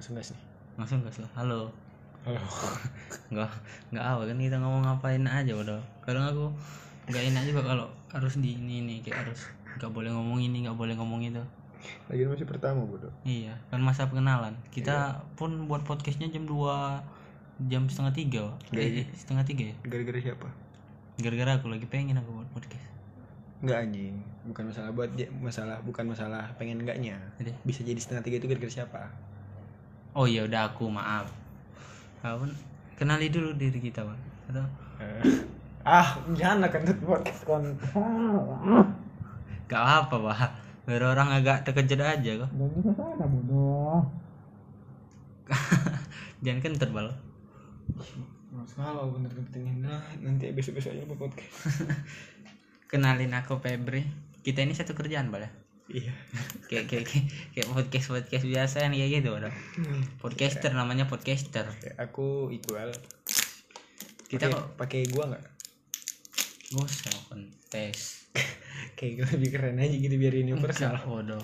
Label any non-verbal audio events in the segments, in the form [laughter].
langsung gas nih. Langsung gas lah. Halo. Halo. [laughs] Nggak nggak apa kan kita ngomong ngapain aja udah kadang aku nggak enak juga kalau harus di ini nih kayak harus nggak boleh ngomong ini nggak boleh ngomong itu. Lagi masih pertama bodoh. Iya kan masa pengenalan kita pun buat podcastnya jam 2 jam setengah tiga. Nggak, eh, setengah tiga ya? Gara-gara siapa? Gara-gara aku lagi pengen aku buat podcast. Enggak anjing. Bukan masalah buat masalah bukan masalah pengen enggaknya bisa jadi setengah tiga itu gara-gara siapa oh iya udah aku maaf. Kau kenali dulu diri kita Wak. atau? Eh, ah jangan kentut podcast kon gak apa pak. Biar orang agak terkejut aja kok. Sana bodoh. [laughs] Jangan kentut bal Masalah bener kentingin lah nanti besok besok aja podcast. [laughs] Kenalin aku Febri. Kita ini satu kerjaan bal ya iya. Kayak kayak kayak, kayak podcast podcast biasa yang kayak gitu udah podcaster namanya podcaster. Aku Iqbal kita Pakai- kok pakai gua nggak? Gak usah kontes. [laughs] Kayak gua lebih keren aja gitu biar universal. Bodoh.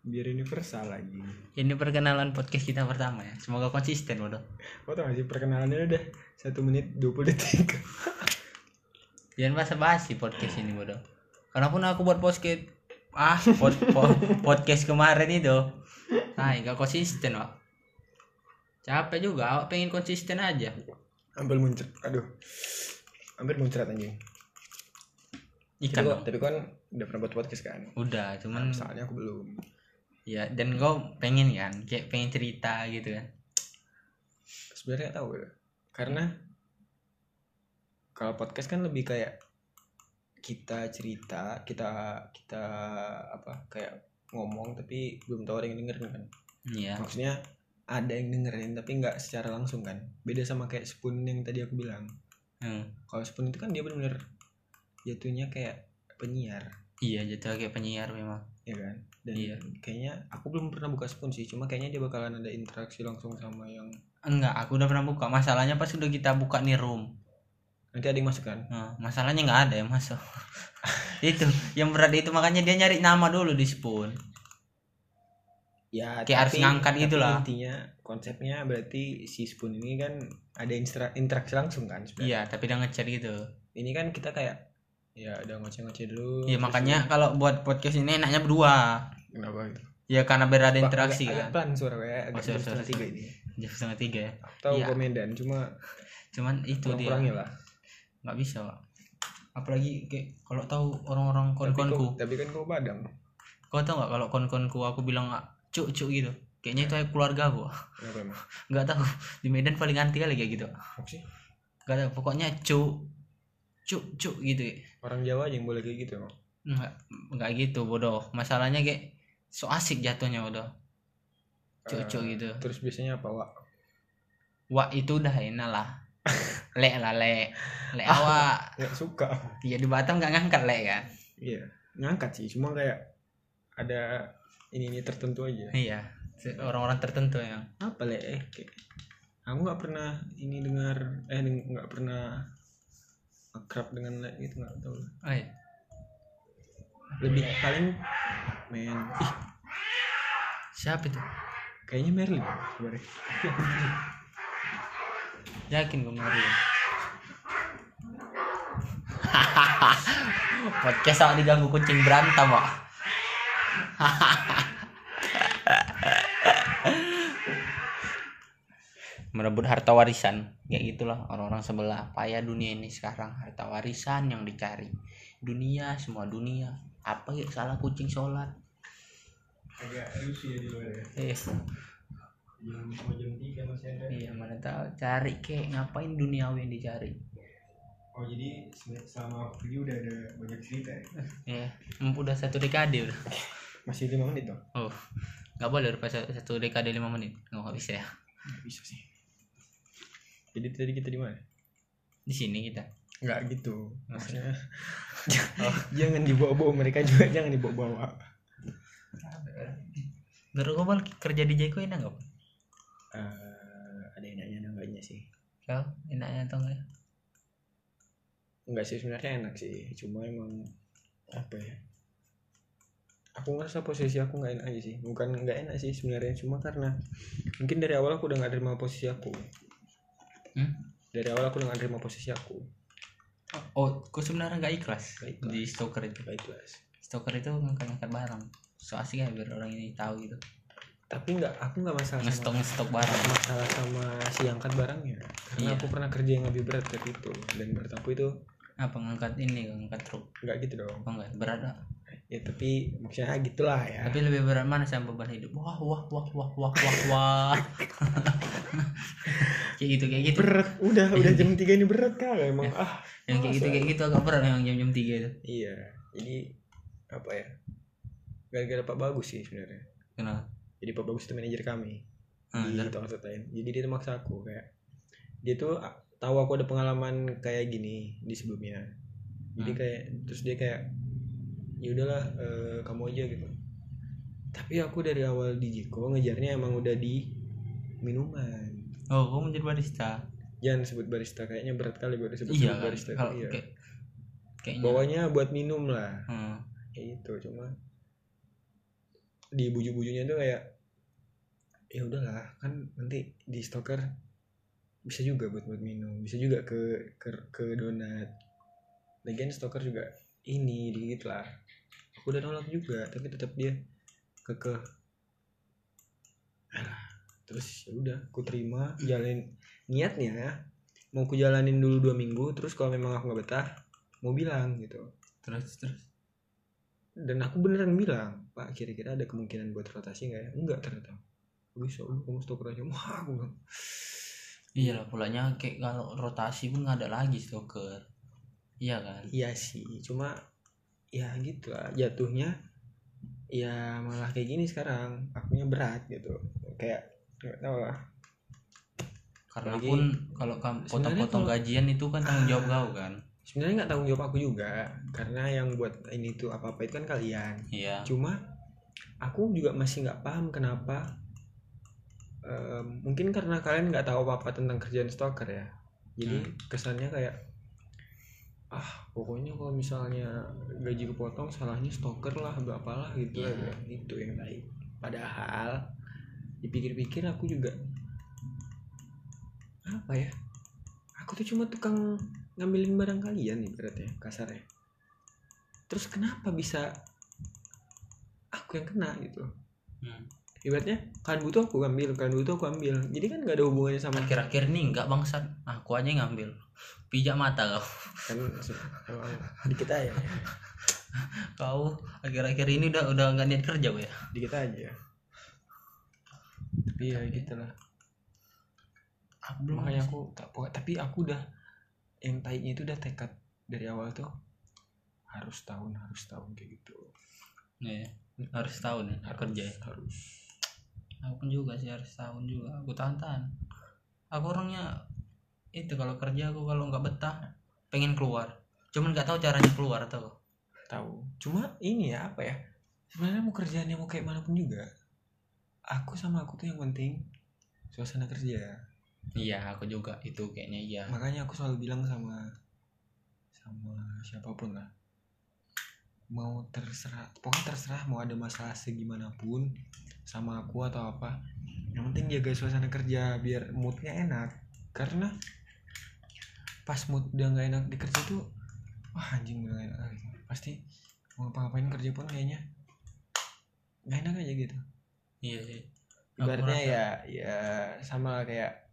Biar universal lagi. Ini perkenalan podcast kita pertama ya. Semoga konsisten bodoh. Kau tau sih? Perkenalannya udah satu menit 20 detik. Jangan basa basi podcast ini bodoh. Karena pun aku buat podcast ah pod, pod- podcast kemarin itu. Nah gak konsisten pak capek juga awak pengen konsisten aja. Hampir muncrat Aduh. Hampir muncrat anjing. Ikan tapi, kok, tapi kan udah pernah buat podcast kan? Udah cuman Soalnya aku belum. Ya dan kau pengen kan? Kayak pengen cerita gitu kan? Sebenarnya tahu ya. karena kalau podcast kan lebih kayak kita cerita kita kita apa kayak ngomong tapi belum tahu ada yang dengerin kan? Iya. Maksudnya ada yang dengerin tapi nggak secara langsung kan? Beda sama kayak spoon yang tadi aku bilang. Hmm. kalau spoon itu kan dia benar-benar jatuhnya kayak penyiar. Iya jatuh kayak penyiar memang. Ya kan? Dan Iya. kayaknya aku belum pernah buka spoon sih cuma kayaknya dia bakalan ada interaksi langsung sama yang enggak aku udah pernah buka. Masalahnya pas udah kita buka nih room nanti ada yang masuk kan? Nah, masalahnya nggak ada yang masuk. [laughs] Itu yang berat itu makanya dia nyari nama dulu di spoon. Ya Kayak harus ngangkat gitu lah. intinya konsepnya berarti si spoon ini kan ada interaksi langsung kan sebenarnya. Iya tapi dia ngechat gitu. Ini kan kita kayak ya udah ngoceh-ngoceh dulu iya makanya kalau buat podcast ini enaknya berdua. Kenapa gitu ya karena biar ada Pak, interaksi agak, agak kan. pelan suara kayak agak Oh, jam setengah tiga ini. Jam setengah tiga ya? Tahu Iya. ke Medan cuma cuman itu dia. lah nggak bisa pak. Apalagi kayak kalau tahu orang-orang kon-konku. tapi kan kau Padang? Kau tau nggak kalau kon-konku aku bilang nggak cuk cuk gitu. Kayaknya itu keluarga emang? [laughs] Nggak tahu. Di Medan paling anti kali kayak gitu. Nggak tahu. Pokoknya cuk cuk cuk gitu. Orang Jawa aja yang boleh kayak gitu emang nggak nggak gitu bodoh. Masalahnya kayak so asik jatuhnya bodoh. Cuk cuk Eh, gitu. terus biasanya apa wak? Wah itu udah enak lah [laughs] lek lah lek. Lek awak. nggak suka. Ya di Batam nggak ngangkat lek kan? Iya ngangkat sih. Cuma kayak ada ini ini tertentu aja. Iya orang-orang tertentu yang apa le eh kayak aku nggak pernah ini dengar eh nggak pernah akrab dengan le gitu nggak tahu oh, iya. lebih paling men ih. Siapa itu? Kayaknya Merlin [laughs] yakin gue Mario [laughs] podcast sama diganggu kucing berantem kok [laughs] merebut harta warisan. Ya gitulah orang-orang sebelah payah dunia ini sekarang. Harta warisan yang dicari. Dunia semua dunia. Apa ya salah kucing sholat? Agak lucu ya di luar ya. Eh jam mau jam tiga masih ada. Iya mana tahu. Cari kek. Ngapain duniawi yang dicari? Oh jadi se- selama aku pergi udah ada banyak cerita ya? [laughs] Ya udah satu dekade udah. [laughs] Masih lima menit dong. Oh. Nggak boleh pas satu dekade lima menit. Nggak bisa ya. Nggak bisa sih. Jadi tadi kita di mana? Di sini kita. Nggak gitu. Maksudnya [laughs] Oh. jangan dibawa-bawa mereka juga. Jangan dibawa-bawa. Menurut gue kerja di Jeko enak nggak? Eh, ada enaknya ada enggaknya sih? Kau enaknya atau enggak? enggak sih sebenarnya enak sih. Cuma emang apa ya? Aku ngerasa posisi aku nggak enak aja sih. Bukan nggak enak sih sebenarnya. Cuma karena mungkin dari awal aku udah nggak terima posisi aku. Hmm? dari awal aku udah nggak terima posisi aku. Oh kok sebenarnya nggak ikhlas, ikhlas. di stalker itu? Nggak ikhlas. Stalker itu ngangkat-ngangkat barang. So asik ya biar orang ini tahu gitu tapi nggak aku nggak masalah ngestok ngestok barang. masalah sama si angkat barangnya. Karena Iya. aku pernah kerja yang lebih berat dari itu. Dan berat aku itu apa ngangkat ini ngangkat truk? Nggak gitu dong. Apa enggak berat Pak? ya tapi maksudnya gitulah ya. Tapi lebih berat mana sama beban hidup? Wah wah wah wah wah wah wah. [laughs] Kayak gitu kayak gitu. Berat. Udah udah jam tiga ini berat kali emang. Ya. ah yang kayak gitu kayak gitu agak berat memang jam jam tiga itu. Iya. Jadi apa ya? Gara-gara Pak Bagus sih sebenarnya. Kenapa jadi Pak Bagus itu manajer kami. Ah, di Tong Lain jadi dia tuh maksa aku kayak dia tuh ah, tahu aku ada pengalaman kayak gini di sebelumnya. Jadi Hmm. kayak terus dia kayak ya udahlah eh, kamu aja gitu. Tapi aku dari awal di Jiko ngejarnya emang udah di minuman. Oh kamu menjadi barista? Jangan sebut barista kayaknya berat kali buat disebut iya sebut kan? barista. Kalau iya. kayak kayaknya. Bawahnya buat minum lah. Hmm, kayak gitu cuma di buju-bujunya tuh kayak ya udahlah kan nanti di stoker bisa juga buat buat minum bisa juga ke ke, ke donat. Lagian stoker juga ini dikit lah. Aku udah nolak juga tapi tetap dia kekeh. Terus ya udah aku terima jalin niatnya mau aku jalanin dulu dua minggu terus kalau memang aku nggak betah mau bilang gitu. Terus terus? Dan aku beneran bilang pak kira-kira ada kemungkinan buat rotasi nggak ya? Enggak ternyata bisa udah kamu stoker aja wah aku bilang. Iya lah pulanya kayak kalau rotasi pun nggak ada lagi stoker iya kan? Iya sih cuma ya gitu lah jatuhnya ya malah kayak gini sekarang akunya berat gitu. Kayak nggak tahu lah. Karena Apalagi- pun kalau potong-potong gajian itu kan tanggung jawab kau kan? sebenarnya nggak tanggung jawab aku juga karena yang buat ini tuh apa apa itu kan kalian. Iya. Cuma aku juga masih nggak paham kenapa mungkin karena kalian nggak tahu apa apa tentang kerjaan stalker ya. Jadi kesannya kayak ah pokoknya kalau misalnya gaji kepotong salahnya stalker lah apalah gitu ya itu yang baik. Padahal dipikir-pikir aku juga apa ya? Aku tuh cuma tukang ngambilin barang kalian nih berarti kasarnya. Terus kenapa bisa aku yang kena gitu? Hmm. Ibaratnya kalian butuh aku ambil kalian butuh aku ambil. Jadi kan nggak ada hubungannya sama akhir-akhir ini enggak bangsat. Aku aja ngambil. Pijak mata kau. Kan emang dikit aja. Kau akhir-akhir ini udah udah nggak niat kerja gue ya? Dikit aja. Tapi ya gitu lah aku belum makanya aku tak tapi aku udah yang taiknya itu udah tekad dari awal tuh harus tahun harus tahun kayak gitu. Iya, harus tahun ya harus kerja ya. harus aku pun juga sih harus tahun juga. Aku tahan tahan aku orangnya itu kalau kerja aku kalau nggak betah pengen keluar. Cuman nggak tahu caranya keluar atau tahu. Cuma ini ya apa ya? Sebenarnya mau kerjaannya mau kayak mana pun juga aku sama aku tuh yang penting suasana kerja. Iya aku juga. Itu kayaknya iya. Makanya aku selalu bilang sama sama siapa pun lah. Mau terserah pokoknya terserah mau ada masalah segimanapun sama aku atau apa. Yang penting jaga suasana kerja biar moodnya enak. Karena pas mood udah nggak enak di kerja tuh wah anjing udah nggak enak. Pasti mau ngapa-ngapain kerja pun kayaknya nggak enak aja gitu. Iya sih Aku ibaratnya ya ya sama kayak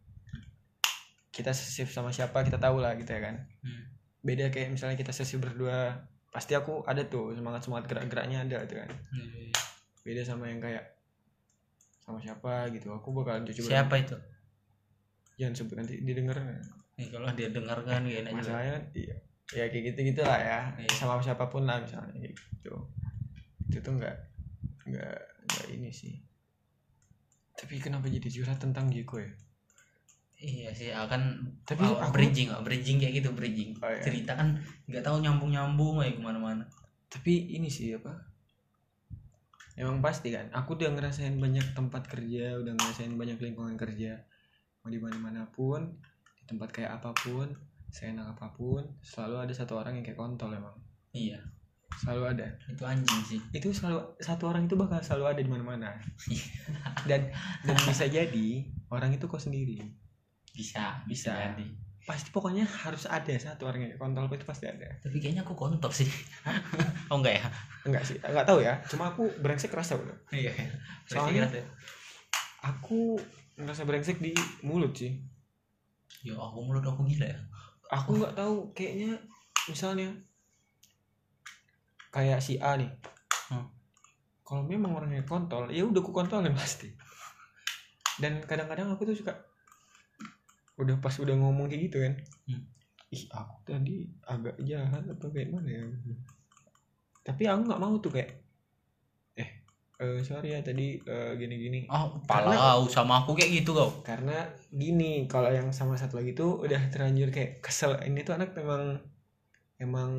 kita sesif sama siapa kita tahu lah gitu ya kan. Hmm. beda kayak misalnya kita sesi berdua pasti aku ada tuh semangat semangat gerak geraknya ada tuh kan Iya. beda sama yang kayak sama siapa gitu. Aku bakal coba siapa itu? Jangan sebut nanti didengar Nih, kalau dia dengar kan gak enak juga masalahnya kan, iya. Ya kayak gitu gitulah ya. Iya. sama siapa pun lah misalnya kayak gitu. Itu tuh nggak nggak nggak ini sih. Tapi kenapa jadi curhat tentang Jiko ya? Iya sih akan Tapi aku- bridging bridging kayak gitu bridging. Oh, iya. cerita kan nggak tahu nyambung nyambung aja ke mana-mana. Tapi ini sih apa emang pasti kan? Aku udah ngerasain banyak tempat kerja udah ngerasain banyak lingkungan kerja. Mau di mana mana pun di tempat kayak apa pun seenak apa pun selalu ada satu orang yang kayak kontol emang. Iya. Selalu ada. Itu anjing sih. Itu selalu satu orang itu bakal selalu ada di mana-mana. [laughs] Dan dan bisa jadi orang itu kok sendiri. Bisa Bisa. jadi pasti pokoknya harus ada satu orang yang kontol itu pasti ada. Tapi kayaknya aku kontol sih. [laughs] Oh enggak ya? Enggak sih enggak tahu ya. Cuma aku brengsek kerasa bro iya. Soalnya- aku ngerasa brengsek di mulut sih. Ya aku mulut aku gila ya. Aku nggak tahu kayaknya misalnya kayak si A nih. Hmm. kalau memang orangnya kontol ya udah aku kontolin pasti. Dan kadang-kadang aku tuh suka udah pas udah ngomong kayak gitu kan? Hmm. ih aku tadi agak jahat atau kayak mana ya? Tapi aku nggak mau tuh kayak eh eh, sorry ya tadi eh, gini-gini. Oh Karena- palau sama aku kayak gitu kau. Karena gini kalau yang sama satu lagi tuh udah terlanjur kayak kesel. Ini tuh anak memang emang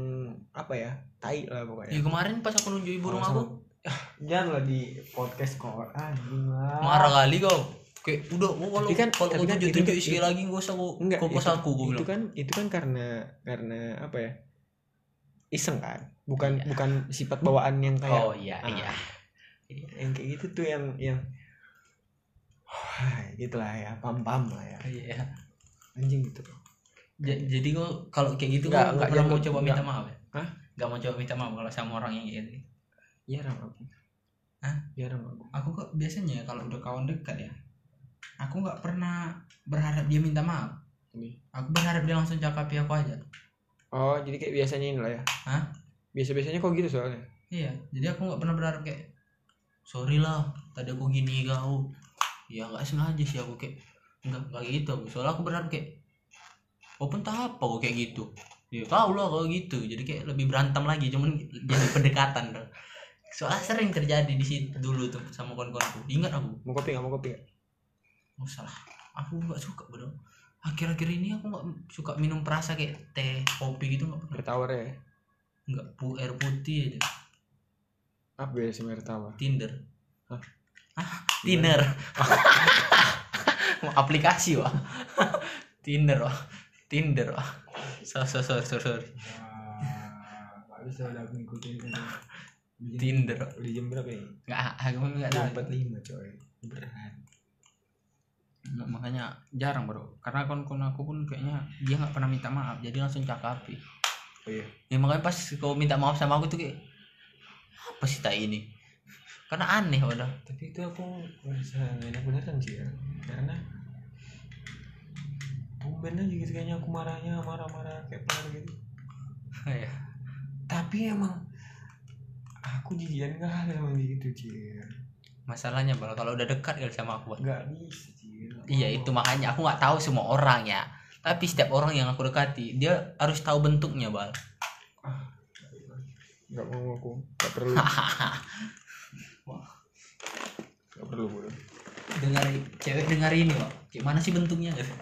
apa ya tai lah ya pokoknya kemarin pas aku nunjukin burung Kalau aku. Ah, janganlah di podcast kok anjing lah marah kali kau kayak udah oh, kalau kan- kalau kau kan tunjuk sekali lagi gak usah enggak itu, aku gue itu bilang. kan itu kan karena karena apa ya iseng kan? Bukan Iya. bukan sifat bawaan yang kayak oh iya ah. iya. Yang kayak gitu tuh yang yang wah [sighs] gitulah ya pam pam lah ya. Iya. Anjing gitu. Ja- jadi kau kalau kayak gitu Enggak, enggak, mau coba minta maaf ya? Hah? Gak mau coba minta maaf kalau sama orang yang kayak gitu. Jarang aku. Hah? jarang aku. Aku kok biasanya kalau udah kawan dekat ya aku nggak pernah berharap dia minta maaf. Ini. aku berharap dia langsung cakapi aku aja. Oh jadi kayak biasanya ini lah ya? Hah? biasa biasanya kok gitu soalnya? Iya jadi aku nggak pernah berharap kayak sorry lah tadi aku gini kau. Ya nggak sengaja sih aku kayak nggak nggak gitu. Aku soalnya aku berharap kayak walaupun tak apa kok kayak gitu. Ya tau lah kalau gitu. Jadi kayak lebih berantem lagi cuman jadi pendekatan. [laughs] Soalnya sering terjadi di situ dulu tuh sama kawan-kawanku. Ingat aku? Mau kopi nggak? Mau kopi nggak oh salah aku nggak suka bro. Akhir-akhir ini aku nggak suka minum perasa kayak teh kopi gitu nggak pernah. Bertawar ya? Nggak pu air putih aja. Apa beda sih bertawar tinder. Hah? ah tinder. Mau [laughs] aplikasi wah. Tinder wah. Tinder wah. So so so so sorry. Nggak bisa udah aku ngikutin kan Tinder. udah jam berapa ini? Nggak aku memang nggak jam tahu. empat lima coy. Berat Nggak, makanya jarang bro. Karena kawan-kawan aku pun kayaknya dia nggak pernah minta maaf jadi langsung cakapi oh iya. Ya makanya pas kau minta maaf sama aku tuh kayak apa sih tak ini? Karena aneh udah tapi itu aku merasa nggak enak beneran sih ya. Karena tumben aja gitu kayaknya aku marahnya marah-marah kayak marah gitu. [laughs] Ya tapi emang aku jijian kali emang gitu cir masalahnya bro kalau udah dekat kali sama aku nggak bisa iya itu makanya aku nggak tahu semua orang ya. Tapi setiap orang yang aku dekati dia harus tahu bentuknya bal. Nggak mau aku. Nggak perlu. [laughs] Nggak perlu bro dengar cewek dengar ini kok gimana sih bentuknya? Gitu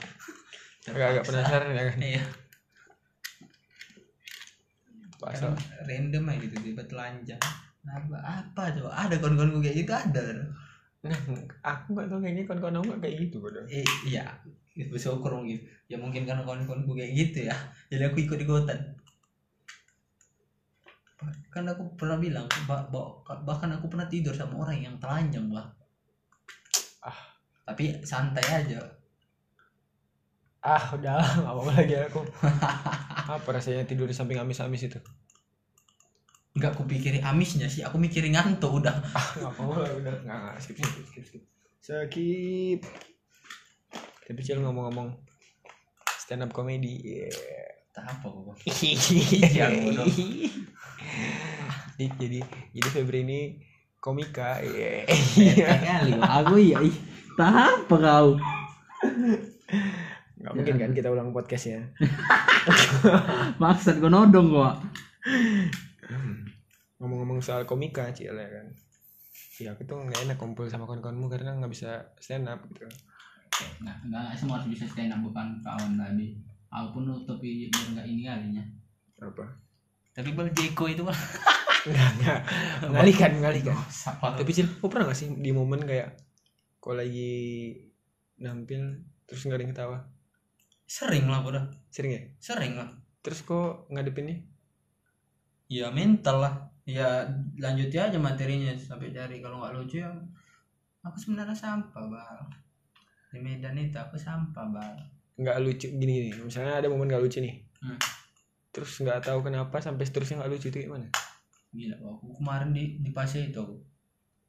agak agak penasaran ya kan? Iya. Pasal random aja gitu tiba telanjang. Apa apa coba? Ada kawan-kawan kayak gitu ada nah aku nggak tahu kayaknya kawan-kawan aku nggak kayak gitu bro eh, iya. Bersyukur mungkin. Ya mungkin karena kawan-kawanku kayak gitu ya. Jadi aku ikut ikutan kan aku pernah bilang bah- bah- bahkan aku pernah tidur sama orang yang telanjang bah Ah. tapi santai aja. Ah udah nggak mau lagi aku. Apa rasanya tidur di samping amis-amis itu nggak aku pikirin amisnya sih aku mikirin ngantuk udah. Ah nggak lah udah nggak nggak skip skip skip skip skip. Tapi cil ngomong-ngomong. Stand up comedy yeah. tak apa kok [laughs] Iya, bodoh. [laughs] jadi jadi jadi Febri ini komika yeah. kali aku iya tak apa kau. Nggak mungkin kan kita ulang podcastnya [laughs] maksud gue nodong kok ngomong-ngomong soal komika cil ya kan ya aku tuh nggak enak kumpul sama kawan-kawanmu karena nggak bisa stand up gitu Nah, nggak semua harus bisa stand up bukan kawan tadi. Aku pun biar nggak ini kalinya. apa Tapi bang Jeko itu mah. nggak nggak mengalihkan mengalihkan Siapa? tapi cil kau pernah gak sih di momen kayak kau lagi nampil terus nggak ada yang ketawa Sering lah udah. sering ya Sering lah. terus kok ngadepinnya ya mental lah ya lanjutin aja materinya sampai cari. Kalau nggak lucu ya aku sebenarnya sampah bal. Di Medan itu aku sampah bal. Nggak lucu gini gini. Misalnya ada momen nggak lucu nih. Hmm. terus nggak tahu kenapa sampai seterusnya nggak lucu itu gimana? Gila aku kemarin di di Pase itu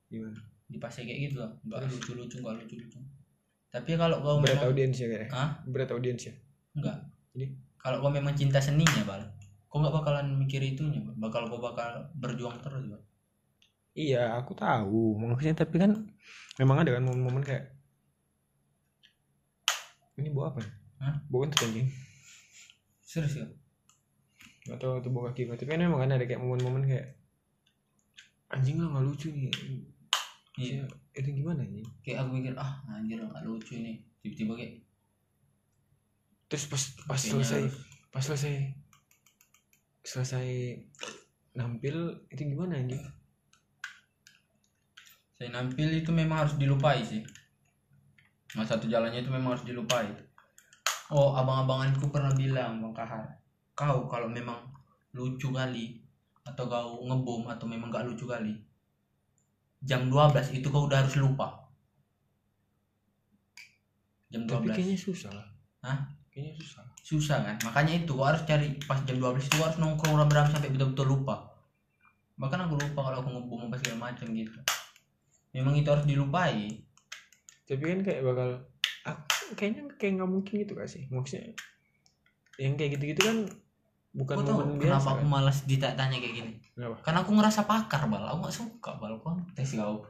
gimana? Di Pase kayak gitu lah nggak lucu lucu nggak lucu lucu tapi kalau kau berat memang audiensnya kayaknya Hah? berat audiensnya enggak Jadi? kalau kau memang cinta seninya bal kau nggak bakalan mikir itunya bakal kau bakal berjuang terus bal. iya aku tahu. Maksudnya tapi kan memang ada kan momen-momen kayak ini bawa apa ya? Hah? bawa kentut anjing. Serius ya? Nggak tahu itu bawa kaki tapi kan memang kan ada kayak momen-momen kayak anjing lah nggak lucu nih. Iya. Itu gimana anjing? Kayak aku mikir ah anjir nggak lucu ini tiba-tiba kayak terus pas pas kayaknya selesai harus- pas selesai selesai nampil itu gimana anjing? Saya nampil itu memang harus dilupai sih. Nah satu jalannya itu memang harus dilupai. Oh abang-abanganku pernah bilang bang Kahar kau kalau memang lucu kali atau kau ngebom atau memang gak lucu kali jam 12 itu kau udah harus lupa. Jam 12 tapi kayaknya susah lah. Hah? Kayaknya susah. Susah kan? Makanya itu kau harus cari pas jam 12 itu kau harus nongkrong rame-rame sampai betul-betul lupa. Bahkan aku lupa kalau aku ngebom apa segala macam gitu. Memang itu harus dilupai tapi kan kayak bakal aku kayaknya kayak nggak mungkin gitu gak sih? Maksudnya yang kayak gitu-gitu kan bukan Kau tahu kenapa biasa aku kan? malas ditanya kayak gini. Kenapa? karena aku ngerasa pakar bal. Aku gak suka bal. Kontes kau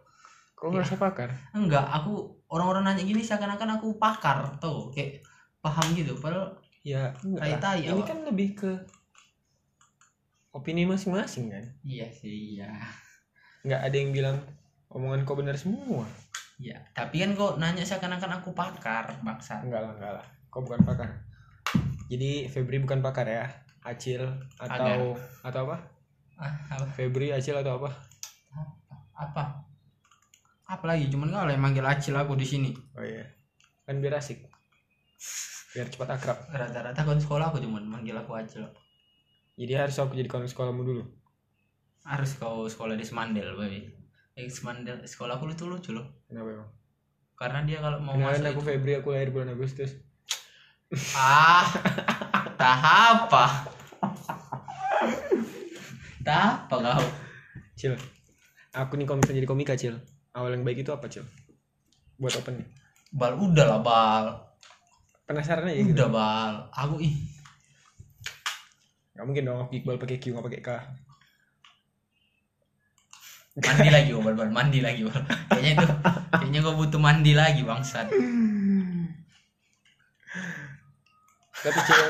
kok ngerasa pakar? Enggak aku orang-orang nanya gini seakan-akan aku pakar tuh kayak paham gitu padahal ya enggak Tai ini kan lebih ke opini masing-masing kan? Iya sih iya. Nggak ada yang bilang omongan kau benar semua. Iya tapi kan kok nanya seakan-akan aku pakar bangsa. Enggak lah enggak lah. Kau bukan pakar. Jadi Febri bukan pakar ya? Acil atau atau apa? Ah, apa? Febri Acil atau apa? Apa? Apa lagi? Cuman kau yang manggil acil aku di sini. Oh iya. Kan biar asik biar cepat akrab. Rata-rata kawan sekolah aku cuman manggil aku acil jadi harus aku jadi kawan sekolahmu dulu? Harus kau sekolah di Semandel baby eh Semandel sekolah aku lucu lucu loh. Kenapa emang? Karena dia kalau mau masuk aku itu- Febri aku lahir bulan Agustus. Ah tak apa. Tak apa kau. Cil aku nih kalau misalnya jadi komika Cil. Awal yang baik itu apa Cil? Buat open. Bal udah lah bal penasaran aja gitu. Udah bal. Aku ih. Gak mungkin dong Iqbal pakai Q gak pakai K. Mandi lagi bal bal. Mandi lagi bal. Kayaknya itu kayaknya kau butuh mandi lagi bangsat. Tapi Cil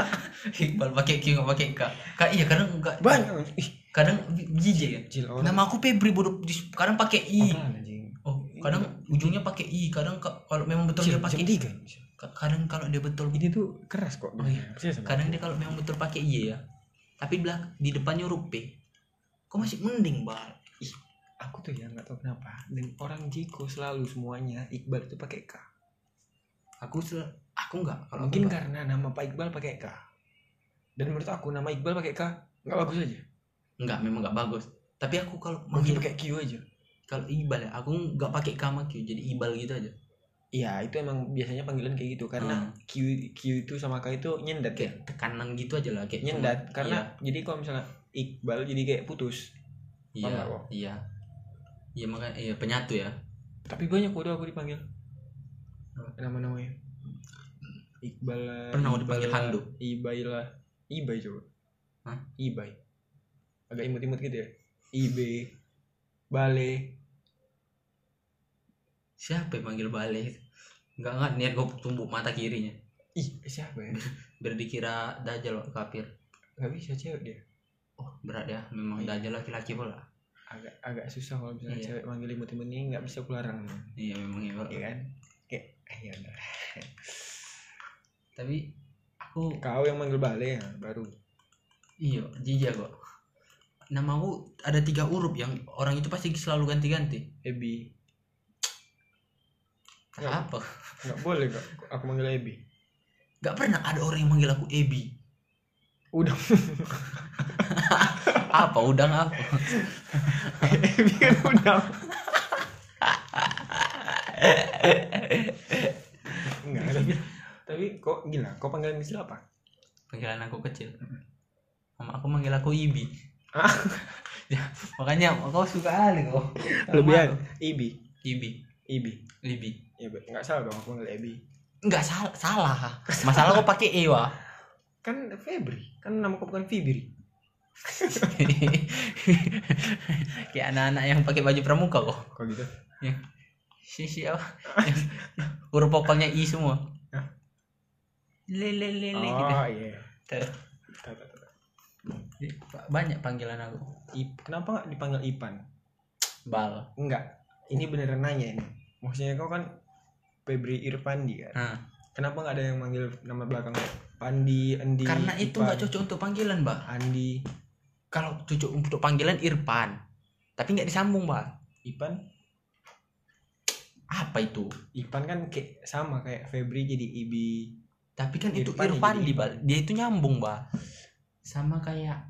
[laughs] Iqbal pakai Q nggak pakai K. Kak iya kadang enggak banyak kadang jijik ya? Nama aku Febri bodoh. Kadang pakai I. Apaan oh kadang ujungnya pakai I. Kadang ka- kalau memang betul Cil dia pakai tiga kadang kalau dia betul ini tuh keras kok Oh iya. Sama kadang dia kalau memang betul pakai I ya tapi belak di depannya huruf P. Kok masih mending bal aku tuh ya nggak tahu kenapa dan orang Jiko selalu semuanya Iqbal itu pakai K. Aku sel aku enggak kalau mungkin aku enggak. karena nama Pak Iqbal pakai K. Dan menurut aku nama Iqbal pakai K nggak bagus aja. Enggak memang enggak bagus. Tapi aku kalau mungkin pakai Q aja. Kalau Iqbal ya aku enggak pakai K sama Q jadi Ibal gitu aja Iya itu emang biasanya panggilan kayak gitu. Karena Hmm. Q Q itu sama K itu nyendat ya. Kayak tekanan gitu aja lah kayak nyendat. karena jadi kalau misalnya Iqbal jadi kayak putus. Iya Paham iya, iya. Iya makanya iya penyatu ya. Tapi banyak udah aku dipanggil. Nama-namanya. Iqbal Pernah aku Iqbal dipanggil lah, Hando. Ibai lah. Ibai coba. Hah? Ibai. Agak imut-imut gitu ya. Ibe. Bale siapa yang manggil balik? Enggak enggak niat gue tumbuk mata kirinya. Ih siapa ya? Biar dikira dajal kafir. Nggak bisa cewek dia. Oh berat ya. Memang Iya. dajal laki-laki pula. Agak agak susah kalau misalnya Iya. cewek manggil imut-imut ini nggak bisa aku larang iya memang ya iya kan? Kayak eh, ya udah. Tapi aku kau yang manggil Bale ya baru. Iya jijik kok nama aku ada tiga huruf yang orang itu pasti selalu ganti-ganti. Ebi Tak Ya. apa nggak boleh kak. Aku manggil Ebi. Gak pernah ada orang yang manggil aku Ebi. Udah. [laughs] Apa udang apa Ebi kan udang. Enggak, tapi tapi kok gila, kok panggilan kecil apa? panggilan aku kecil. Mama aku manggil aku ibi. Ah. [laughs] Ya, makanya kau suka kali kau. Lebihan. Ibi, ibi. Ibi. ibi Ya, Be. enggak salah dong aku panggil Ebi. Enggak salah salah masalah kau pakai e wah Kan Febri, kan nama kau bukan Fibri. [laughs] kayak anak-anak yang pakai baju pramuka kok Kok gitu? ya si si apa huruf pokoknya i semua Hah? le le le le gitu Oh iya. Tahu. banyak panggilan aku Ip, kenapa nggak dipanggil Ipan? bal Enggak. Ini beneran nanya ini. Maksudnya kau kan Febri Irfandi kan? nah, Kenapa nggak ada yang manggil nama belakang Pandi, Andi? karena itu nggak cocok untuk panggilan mbak. Andi, kalau cocok untuk panggilan Irfan. Tapi nggak disambung mbak. Ipan. apa itu? Ipan kan kayak sama kayak Febri jadi Ibi. tapi kan itu Irfan ya Irfan di dia itu nyambung mbak. Sama kayak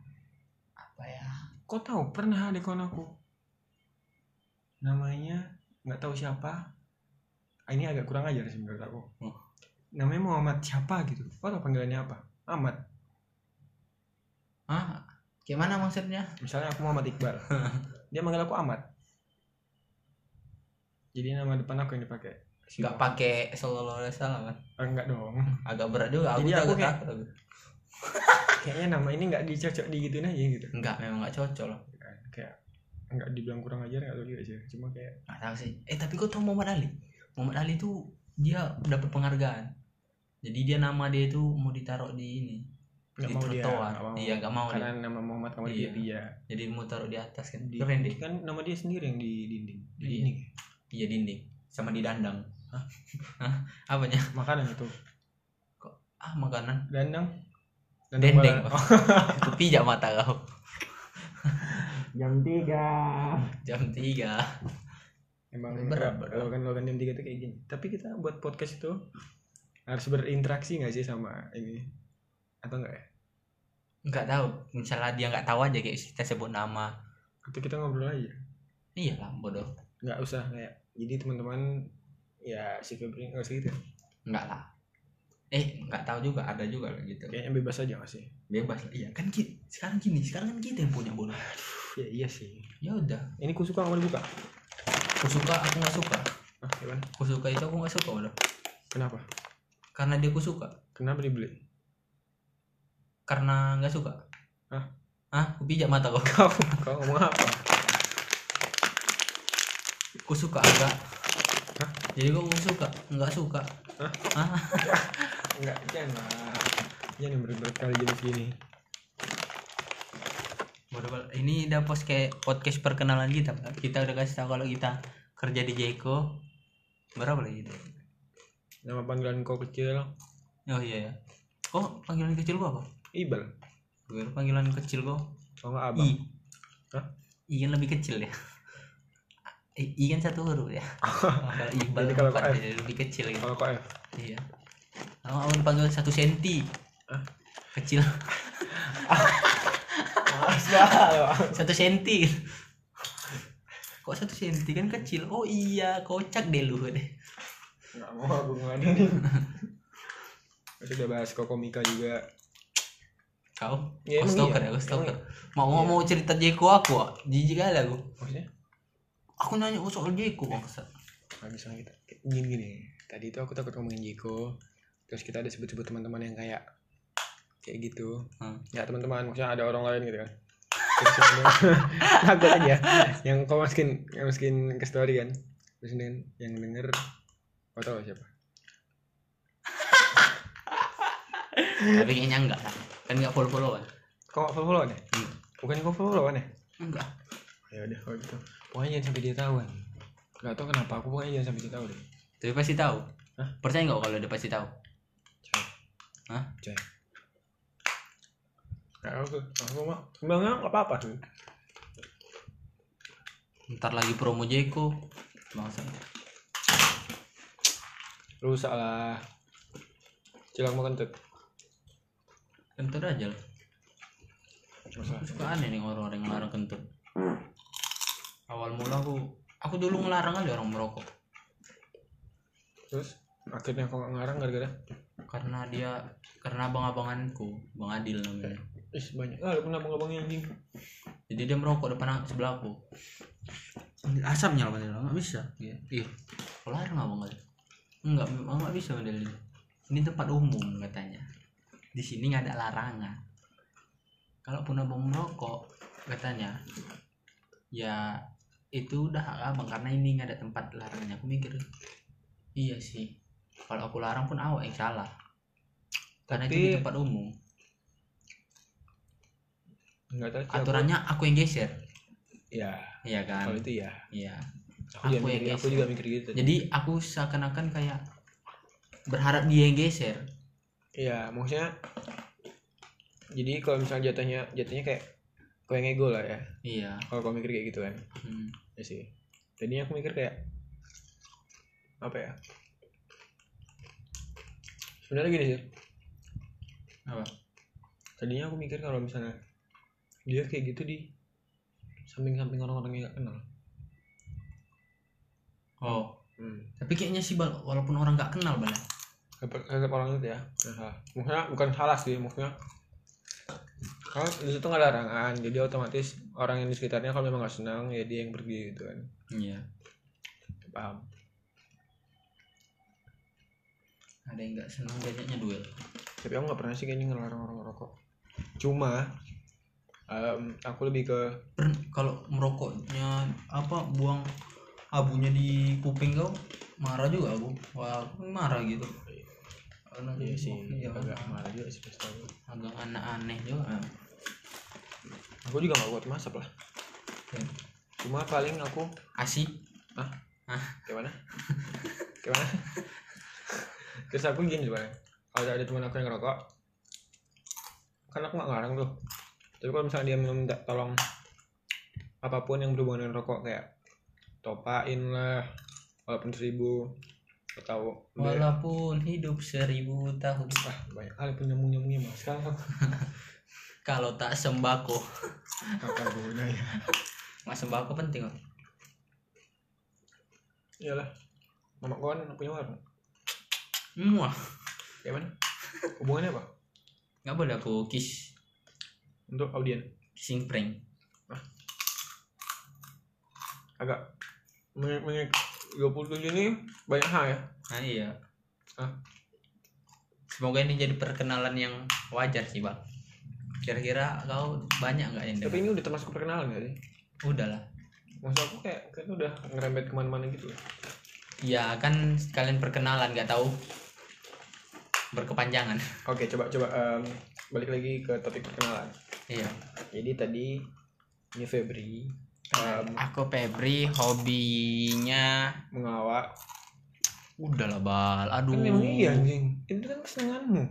apa ya? Kau tahu? Pernah ada kawan aku. Namanya nggak tahu siapa. Ah, Ini agak kurang ajar sih menurut aku. Oh. Namanya Muhammad siapa gitu. Kau tahu panggilannya apa? Ahmad. ah kayak mana maksudnya Misalnya aku Muhammad Iqbal. [laughs] Dia manggil aku Ahmad. Jadi nama depan aku yang dipakai. Si nggak pakai sallallahu alaihi wasallam kan Ah, enggak dong. agak berat juga aku Jadi tuh aku agak kayak- takut. [laughs] Kayaknya nama ini nggak dicocok digituin aja gitu. enggak memang nggak cocok loh Kayak nggak dibilang kurang ajar nggak tahu juga sih. Cuma kayak nggak tahu sih eh tapi kau tahu Muhammad Ali Muhammad Ali tuh dia dapat penghargaan jadi dia nama dia itu mau ditaruh di ini nggak di mau dia. trotoar nggak mau. iya nggak mau Karena dia nama Muhammad kamu Iya. dia. jadi mau taruh di atas kan Di, keren deh kan nama dia sendiri yang di dinding. Di Iya. dinding. iya dinding sama di dandang Hah? Apanya Makanan itu. ah makanan Dandang. Dendeng. malam. [laughs] Oh, itu pijak mata kau jam tiga. jam 3 Emang Berat, berat. Logan Logan jam tiga tuh kayak gini. Tapi kita buat podcast itu harus berinteraksi nggak sih sama ini atau enggak ya? nggak tahu misalnya dia nggak tahu aja kayak kita sebut nama Atau kita ngobrol aja. iya lah bodoh Nggak usah kayak jadi teman-teman ya si Febri nggak usah gitu. nggak lah eh nggak tahu juga ada juga lah gitu Kayaknya bebas aja nggak sih? bebas lah iya kan kita sekarang gini sekarang kan kita yang punya bodoh Ya iya sih. ya udah Ini ku suka nggak mau dibuka? Aku suka aku nggak suka Ah, gimana? aku suka itu aku nggak suka bodoh Kenapa? karena dia aku suka Kenapa dibeli? karena nggak suka Hah? ah aku pijak mata kok [laughs] Kau kau ngomong apa? aku suka agak Hah? jadi kok aku suka nggak suka Hah? ah Enggak, [laughs] jangan. Jangan berat-berat kali jam segini. Ini udah post kayak podcast perkenalan kita kita udah kasih tahu kalau kita kerja di Jeko berapa lagi itu Nama panggilan kau kecil oh iya ya oh panggilan kecil gua apa Ibal. Gue panggilan kecil kok Kalau nggak abang. I Hah? I kan lebih kecil ya I, I kan satu huruf ya [laughs] kalau Jadi kalau empat F? jadi lebih kecil gitu Kalau kau F. iya oh, aku dipanggil satu senti Hah? kecil. [laughs] satu senti kok satu senti kan kecil oh iya kocak deh lu deh Nggak mau aku ngadain. Sudah bahas Kokomika juga. kau Ya, kau stalker iya. ya kau stalker Emang mau mau Iya. mau cerita Jeko aku ah. jijik kali aku Maksudnya? aku nanya oh, soal Jeko bangsat Nggak bisa kita. Gini gini. Tadi itu aku takut ngomongin Jiko. Terus kita ada sebut-sebut teman-teman yang kayak kayak gitu. Hmm. Ya teman-teman, maksudnya ada orang lain gitu kan. [laughs] Takut aja. Yang kau masukin, yang masukin ke story kan. Terus dengan yang denger, kau tahu siapa? tapi kayaknya enggak lah kan enggak follow followan Kau nggak follow kan ya? Hmm. Bukan kau follow kan ya? enggak Ya udah kalau gitu. Pokoknya jangan sampai dia tahu kan. Gak tau kenapa aku pokoknya jangan sampai dia tahu deh. tapi pasti tahu Hah? percaya nggak kalau dia pasti tahu. Hah? Cek. Gak aku, aku mah sebenarnya nggak apa-apa tuh. ntar lagi promo Jeko. Bangsa Rusak lah. Cilok mau kentut. kentut aja lah. Masalah suka aneh nih orang-orang yang ngelarang kentut. Awal mula aku aku dulu ngelarang aja orang merokok. Terus? Akhirnya kok nggak ngarang gara-gara? Karena dia karena abang-abanganku bang Adil namanya ih banyak ah lu pernah abang anjing jadi dia merokok depan sebelahku Asamnya lah padahal nggak bisa. Iya. Kok larang abang Adil? Enggak, memang nggak bisa model ini. Ini tempat umum katanya. Di sini nggak ada larangan. Kalaupun abang merokok, katanya, ya itu udah hak abang karena ini nggak ada tempat larangnya. Aku mikir, iya sih. Kalau aku larang pun awak yang salah. Karena itu di Tapi- tempat umum. Nggak tahu sih, aku- Aturannya aku yang geser. ya Iya kan? kalau itu ya Iya. aku, Aku juga yang mikir, aku geser. juga mikir gitu Jadi aku seakan-akan kayak berharap dia yang geser. Iya, maksudnya jadi kalau misalnya jatuhnya jatuhnya kayak kau yang ego lah ya. Iya. Kalau kau mikir kayak gitu kan. Hmm. Ya sih. Tadinya aku mikir kayak apa ya? Sebenarnya gini sih. Apa? Tadinya aku mikir kalau misalnya dia kayak gitu di samping-samping orang-orang yang gak kenal. Oh, Hmm. tapi kayaknya sih Bal, walaupun orang nggak kenal Bal. ya. Tetap orang itu ya. Maksudnya bukan salah sih, maksudnya kalau di situ nggak ada larangan, jadi otomatis orang yang di sekitarnya kalau memang nggak senang ya dia yang pergi gitu kan. Iya. Paham? Ada yang nggak senang diajaknya duel. tapi aku nggak pernah sih kayaknya ngelarang orang ngerokok cuma em, aku lebih ke [clears throat] kalau merokoknya apa buang abunya di kuping kau marah juga aku. Wah, aku marah gitu. Iya sih iya, agak marah juga sih pasti agak aneh-aneh juga. aku juga nggak kuat masak lah Ya. cuma paling aku Asik. gimana gimana terus aku gini sebenarnya kalau ada teman aku yang ngerokok kan aku nggak ngarang tuh tapi kalau misalnya dia minta tolong apa pun yang berhubungan dengan rokok kayak topain lah walaupun seribu atau Walaupun hidup seribu tahun, ah banyak kali pun nyambung nyambungnya mas [laughs] kalau tak sembako, apa gunanya? Mas sembako penting kok. iyalah. Mama gua kan punya warung. Muah. kayak mana? Hubungannya apa? Nggak boleh aku kiss, untuk audien kissing prank. agak menit menit 27 ini banyak hal ya Nah iya. Ah. Semoga ini jadi perkenalan yang wajar sih bang. Kira-kira kau banyak nggak yang tapi ini udah termasuk perkenalan gak sih Udah lah. maksud aku kayak kayaknya udah ngerembet ke mana-mana gitu ya Ya kan kalian perkenalan nggak tahu berkepanjangan. oke coba coba em, balik lagi ke topik perkenalan Iya. jadi tadi ini Febri em, Aku Febri hobinya mengelawak udah lah bal. Aduh. kan memang iya anjing itu kan kesenanganmu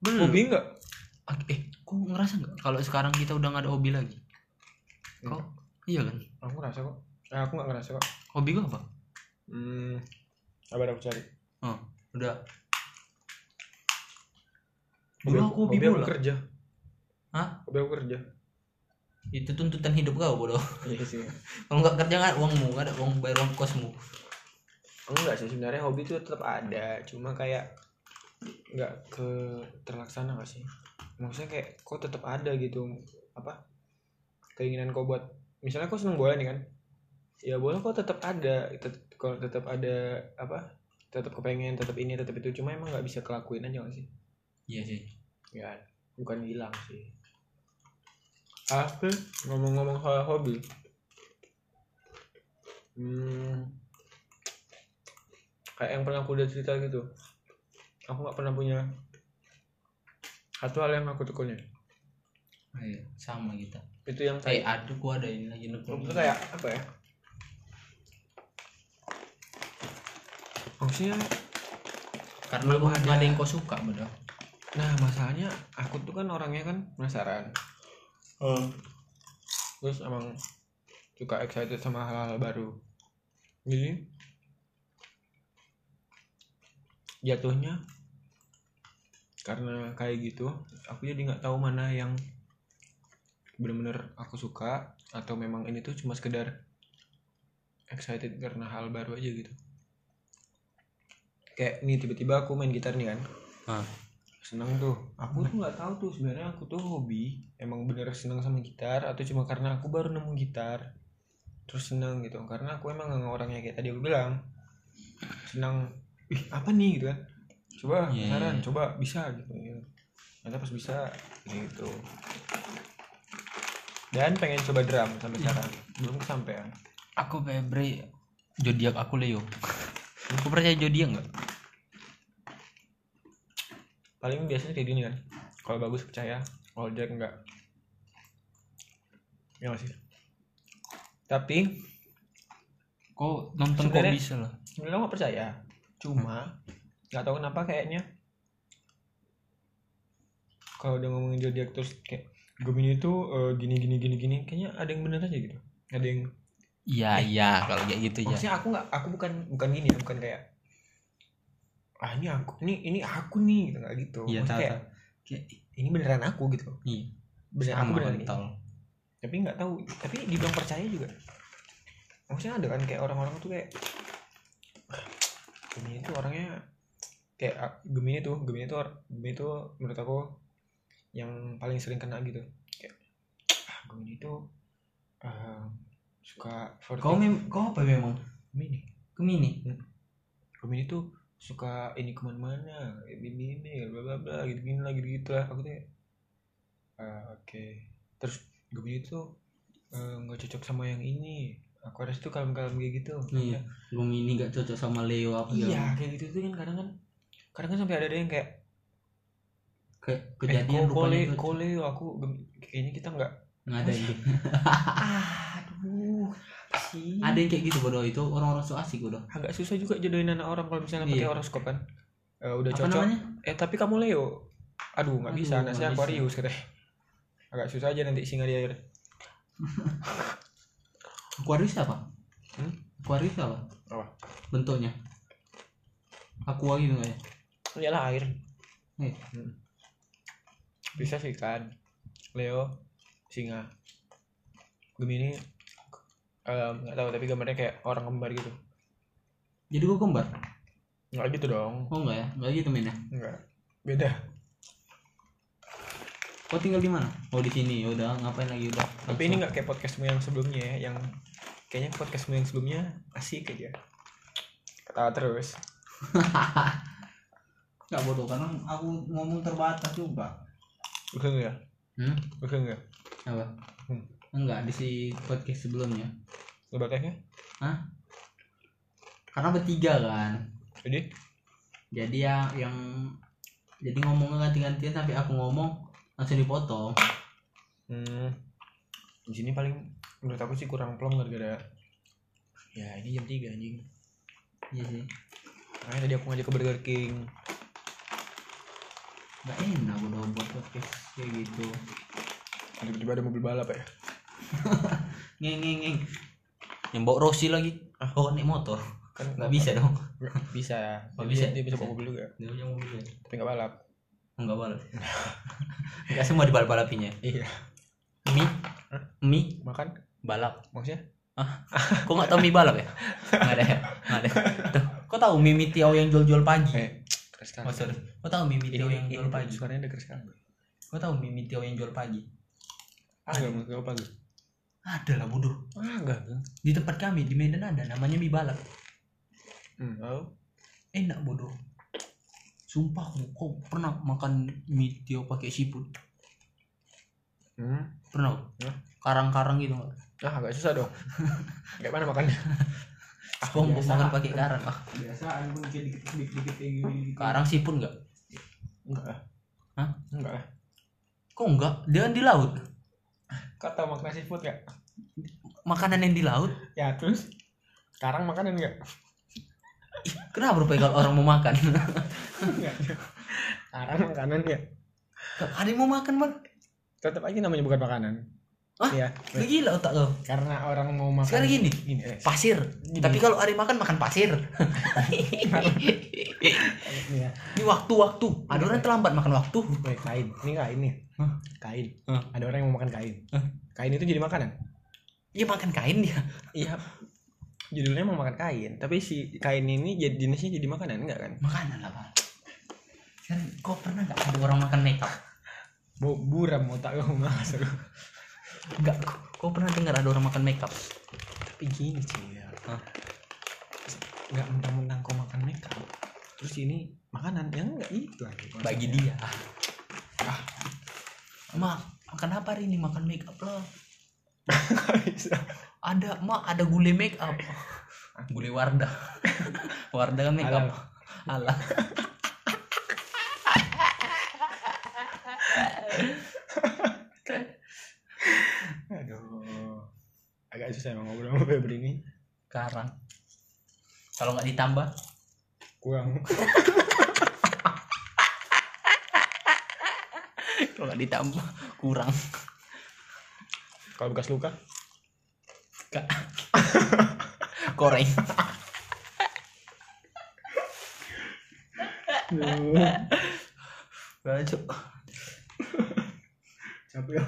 Belum. hobi enggak Eh, kok ngerasa nggak kalau sekarang kita udah nggak ada hobi lagi? Kau? Iya kan? aku ngerasa kok eh, aku nggak ngerasa kok Hobi gua apa? hmm sabar aku cari Oh, udah. hobi Dulu aku, aku hobi hobi aku bola. kerja Hah? aku kerja Itu tuntutan hidup kau bodoh. iya sih [laughs] Kalau nggak kerja nggak ada uangmu, nggak ada uang bayar uang kosmu. enggak sih sebenarnya hobi itu tetap ada cuma kayak nggak ke terlaksana gak sih maksudnya kayak kok tetap ada gitu apa keinginan kau buat misalnya kau seneng bola nih kan ya bola kok tetap ada tet- kalau tetap ada apa tetap kepengen tetap ini tetap itu cuma emang nggak bisa kelakuin aja gak sih Iya sih. ya bukan hilang sih aku ngomong-ngomong soal hobi hmm, kayak yang pernah aku udah cerita gitu aku nggak pernah punya satu hal yang aku tekunin Iya, sama kita. itu yang Eh, kayak aduh gua ada ini lagi nekuk. itu kayak apa ya maksudnya Karena belum gua ada. yang kau suka, bodoh. nah masalahnya aku tuh kan orangnya kan penasaran terus emang suka excited sama hal-hal baru. Jadi jatuhnya karena kayak gitu aku jadi nggak tahu mana yang bener-bener aku suka atau memang ini tuh cuma sekedar excited karena hal baru aja gitu. Kayak nih tiba-tiba aku main gitar nih kan. Ah. seneng tuh. Aku tuh nggak tahu tuh sebenarnya aku tuh hobi emang bener seneng sama gitar atau cuma karena aku baru nemu gitar terus seneng gitu. Karena aku emang orangnya kayak tadi aku bilang senang ih apa nih? gitu kan. Coba Iya, saran iya. coba bisa gitu. Ya. ternyata pas bisa gitu. Dan pengen coba drum sampai sekarang. Belum kesampaian. Aku Febri zodiak aku Leo. Aku percaya zodiak nggak? Paling biasanya kayak gini kan kalau bagus percaya. Kalau jelek enggak. Ya nggak sih? Tapi kok nonton kok bisa lah. sebenarnya nggak percaya. Cuma nggak tahu kenapa kayaknya kalau udah ngomongin zodiak terus kayak Gemini itu eh, gini gini gini gini kayaknya ada yang bener aja gitu. Ada yang iya iya kalau kayak gitu ya maksudnya aku nggak aku bukan bukan gini ya bukan kayak ah ini aku ini ini aku nih gitu nggak gitu. Iya Maksudnya tahu kayak tahu Kayak- ini beneran aku gitu. Iya. Bener aku sama beneran ini. kontol tapi nggak tahu. Tapi dibilang percaya juga. Maksudnya ada kan kayak orang-orang tuh kayak "Ah, Gemini itu orangnya kayak ah, Gemini tuh Gemini tuh Gemini tuh menurut aku yang paling sering kena gitu. Kayak ah, Gemini tuh ah, suka kau mem kau apa memang? Gemini. Gemini? Gemini tuh suka ini ke mana-mana ini ini bla bla bla gitu gini lah gitu gitu lah. Aku tuh "Ah, oke. Terus Gemini tuh eh, nggak cocok sama yang ini. Aquarius tuh kalem-kalem kayak gitu. Iya. Gemini gak cocok sama Leo apa iya kayak gitu tuh kan kadang kan kadang kan sampai ada yang kayak Kayak eh, kejadian kok kole kole aku kayaknya kita nggak nggak ada yang [laughs] gitu. aduh. apa sih ada yang kayak gitu bodoh. Itu orang-orang so asik bodoh. Agak susah juga jodohin anak orang kalau misalnya pakai Iya. horoskop kan. Eh, udah apa cocok. namanya? Eh tapi kamu Leo. Aduh nggak bisa. Anak saya nggak bisa. Aquarius katanya. Agak susah aja nanti singa di air [laughs] Aquarius apa? Hmm? Aquarius apa? Apa? bentuknya? Aqua gitu ya? Iyalah air. Eh. Hmm. bisa sih kan. Leo singa. Gemini nggak tahu tapi gambarnya kayak orang kembar gitu. Jadi gua kembar? Nggak gitu dong. Oh enggak ya? Enggak gitu mainnya nggak. Beda. Kau tinggal di mana? Oh di sini. Ya udah ngapain lagi? Udah. Tapi ini nggak kayak podcastmu yang sebelumnya ya yang kayaknya podcastmu yang sebelumnya asik aja ketawa terus. [laughs] Nggak bodoh karena aku ngomong terbatas juga Oke nggak? Hmm? Oke nggak? Apa? Hmm. Enggak di si podcast sebelumnya. Lebakannya Hah? karena bertiga kan. Jadi? Jadi ya yang jadi ngomongnya ganti-gantian sampai aku ngomong langsung dipotong. Hmm, di sini paling menurut aku sih kurang plong gara-gara ya ini jam 3 anjing. Iya sih. Makanya tadi aku ngajak ke Burger King. Nggak enak udah buat podcast kayak gitu. Tiba-tiba ada mobil balap ya ngeng ngeng ngeng. Yang bawa Rossi lagi. Oh naik motor. Kan nggak bisa dong. Nggak bisa Oh, bisa? dia bisa Bisa. bawa mobil juga. Dia punya mobil ya tapi nggak balap. Enggak balap. [laughs] Enggak semua dibalap balapinya iya mie mie makan? Balap. Maksudnya? Kok nggak tahu mie balap ya? Nggak ada ya? Nggak ada. Tuh, kok tahu mie mie Tiao yang jual-jual pagi eh keras oh sorry. Kok tahu mie mie Tiao yang jual pagi suaranya denger sekali. Kok tahu mie mie Tiao yang jual pagi ah nggak mau nggak pagi ada lah bodoh ah enggak di tempat kami di Medan ada namanya mie balap hmm, oh. enak bodoh. Sumpah aku kok pernah makan mie Tiao pakai seafood hmm. pernah? Ya. karang-karang gitu nggak ah agak susah dong. [laughs] Kayak mana makannya? Aku mau makan pakai karang ah. Biasa aku dikit dikit dikit dikit kayak gini karang seafood nggak? Enggak. Lah Hah? enggak lah. Kok enggak dia kan di laut kau tahu makna seafood nggak? Makanan yang di laut? Ya terus? Sekarang makanan Ih, kenapa rupanya kalau orang mau makan? Sekarang makanan ya ada yang mau makan bang? Tetap aja namanya bukan makanan Hah? Iya. Lu gila otak kau karena orang mau makan Sekarang gini. gini eh. pasir tapi kalau hari makan makan pasir nih ya Ini waktu-waktu. Ada orang terlambat makan waktu. Weh, kain ini kain nih kain Hah? ada orang yang mau makan kain Hah? kain itu jadi makanan Iya makan kain dia. iya judulnya mau makan kain tapi si kain ini jadi jenisnya jadi makanan enggak kan Makanan lah pak. Kan kau pernah nggak ada orang makan makeup? Bu, buram otak kamu masuk [laughs] Enggak. Kau pernah dengar ada orang makan makeup? tapi gini sih ya Hah? nggak mentang-mentang kau makan makeup terus ini makanan yang enggak itu aja Bagi dia. Ah. Mak, kenapa hari ini makan makeup lah? bisa [laughs] Ada, mak ada gulai makeup. Gulai Wardah. [laughs] Wardah kan makeup. Alah. aduh agak susah emang ngobrol sama Febri ini Sekarang. Kalau nggak ditambah, kurang kalau nggak ditambah kurang. kalau bekas luka Kak. Goreng. Baju. capek ya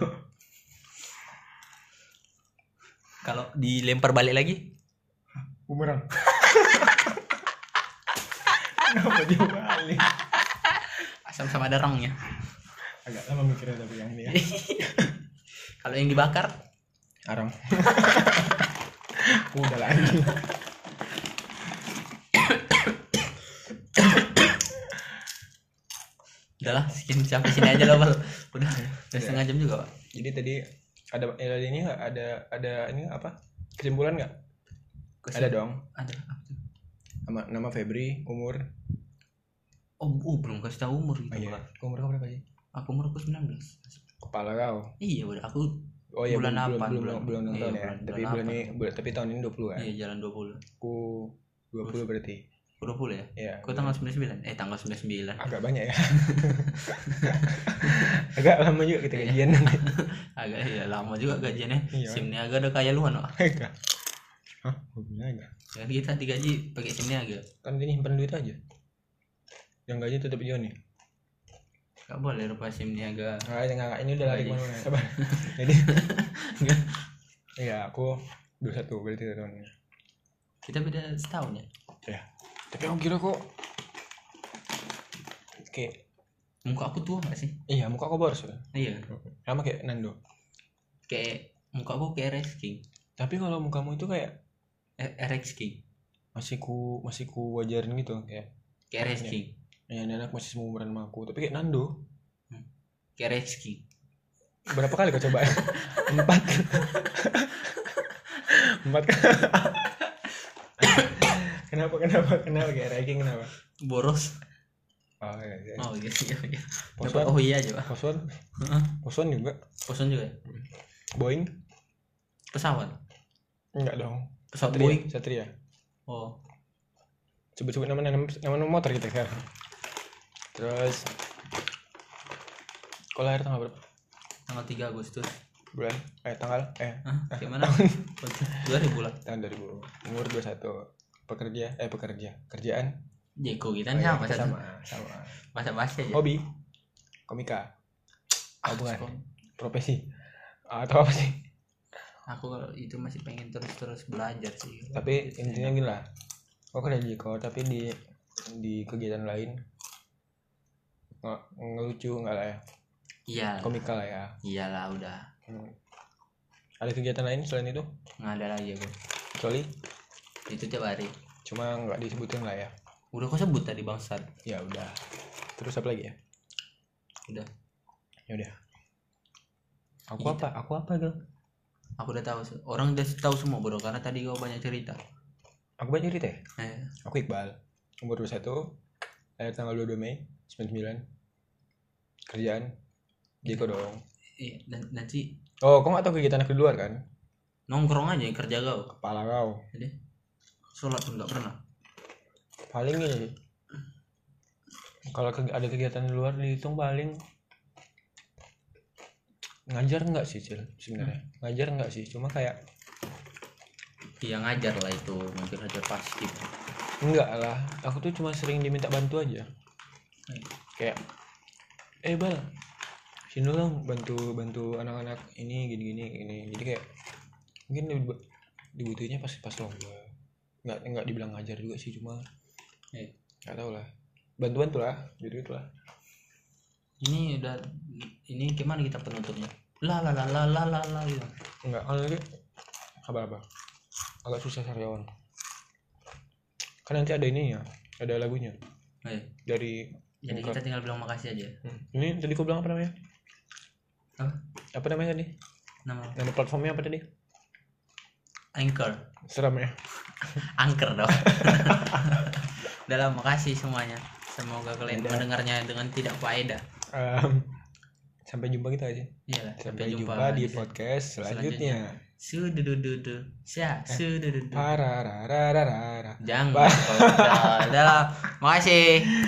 Kalau dilempar balik lagi, bumerang. [laughs] Kenapa dia balik? Sama-sama ada rongnya. agak lama mikirnya tapi yang ini ya. [laughs] Kalau yang dibakar, arang. [laughs] Udah anjing udahlah sekian sampai sini aja Bal. Udah, udah setengah jam juga, Pak. jadi tadi ada ada ini nggak ada ada ini apa kesimpulan nggak ada dong Ada. apa tuh? nama nama Febri umur Oh, oh, belum kasih tahu umur gitu, oh, iya. Pak. umur kau berapa sih Aku umur aku 19. kepala kau Iya, udah. Aku oh iya Bulan belum, apa? belum belum Bulan- belum ulang iya, tahun ya bulan- tapi bulan bulan ini tapi tahun ini 20 kan iya jalan 20. aku 20 berarti 20 ya? Iya. Aku tanggal 99. Eh, tanggal 99. agak banyak ya [laughs] agak lama juga kita gajian nanti [laughs] Agak ya lama juga gajiannya. Iya. SIM Niaga udah kaya luan, Pak. agak hah hubungannya agak Kan kita digaji pakai SIM Niaga. kan dia nyimpan duit aja yang gaji tetap Joni Gak boleh lupa SIM Niaga. nggak nggak nggak, ini udah lari Gaji. ke mana sabar [laughs] jadi iya aku 21 berarti tahun ini Kita beda setahun ya. ya tapi aku kira kok kayak Muka aku tua gak sih? iya muka kau boros ya Iya. sama kayak Nando Kayak muka aku kayak RX King. tapi kalau mukamu itu kayak Eh, RX King. masih ku masih ku wajarin gitu kayak Kayak Iya. King. ya anak masih seumuran sama aku tapi kayak Nando Kayak RX King. berapa kali kau coba [laughs] empat [laughs] empat kenapa kenapa kenapa kayak ranking kenapa Boros. oh iya iya Oh iya iya iya. Poson oh iya aja, Pak. Poson Heeh. Poson juga Poson juga ya? Boeing Pesawat. enggak dong Pesawat Satria Boeing. Satria Oh. sebut-sebut nama nama nama motor kita sekarang terus kau lahir tanggal berapa Tanggal 3 Agustus. bulan eh tanggal eh Hah? Gimana? 2000 [laughs] lah. tahun 2000 umur 21 pekerja eh pekerja kerjaan Jeko kita Oh, iya, sama satu. sama sama Bahasa bahasa aja. hobi komika Ah, bukan. spon. profesi atau apa sih Aku kalau itu masih pengen terus-terus belajar sih. tapi intinya gini lah kau kerja kau tapi di di kegiatan lain nggak ngelucu nggak lah ya Iya. komika lah ya Iyalah udah. Hmm. ada kegiatan lain selain itu Nggak ada lagi aku. kecuali Itu tiap hari. cuma nggak disebutin lah ya Udah kau sebut tadi bangsat. ya udah terus apa lagi ya Udah. ya udah aku Gitu. apa aku apa tuh Aku udah tahu. se- Orang udah tahu semua bro karena tadi kau banyak cerita. aku banyak cerita ya Eh, aku Iqbal umur 21 lahir tanggal 22 Mei 99 kerjaan Jeko dong iya, dan nanti oh kau nggak tahu kegiatan aku di luar kan nongkrong aja kerja kau. kepala kau Jadi sholat pun nggak pernah. paling ini kalau ada kegiatan di luar dihitung paling. Ngajar nggak sih cil sebenarnya? Ngajar nggak sih? Cuma kayak Iya ngajar lah itu. Mungkin ngajar pasti. enggak lah. Aku tuh cuma sering diminta bantu aja. Kayak eh bal sini dong bantu bantu anak-anak ini gini gini. Ini jadi kayak mungkin dibu- dibutuhinnya pas pas lomba nggak nggak dibilang ngajar juga sih cuma Eh, nggak tahu lah. Bantu bantu lah gitu itulah ini udah ini gimana kita penutupnya? La la la la la la la gitu. nggak kalau nanti apa apa? Agak susah karyawan kan nanti ada ini ya ada lagunya. Eh, dari jadi kita tinggal bilang makasih aja. Hmm. ini tadi kau bilang apa namanya? Apa? Apa namanya tadi? Nama. Nama platformnya apa tadi? Anchor. Seram ya [laughs] angker dong [laughs] dalam makasih semuanya semoga kalian Dadah. mendengarnya dengan tidak faedah Em, sampai jumpa kita aja Iyalah, sampai, jumpa, di podcast selanjutnya Sududududu. Sya, sudududu. Pararararara. Jangan. Udah, [laughs] udah lah. Makasih.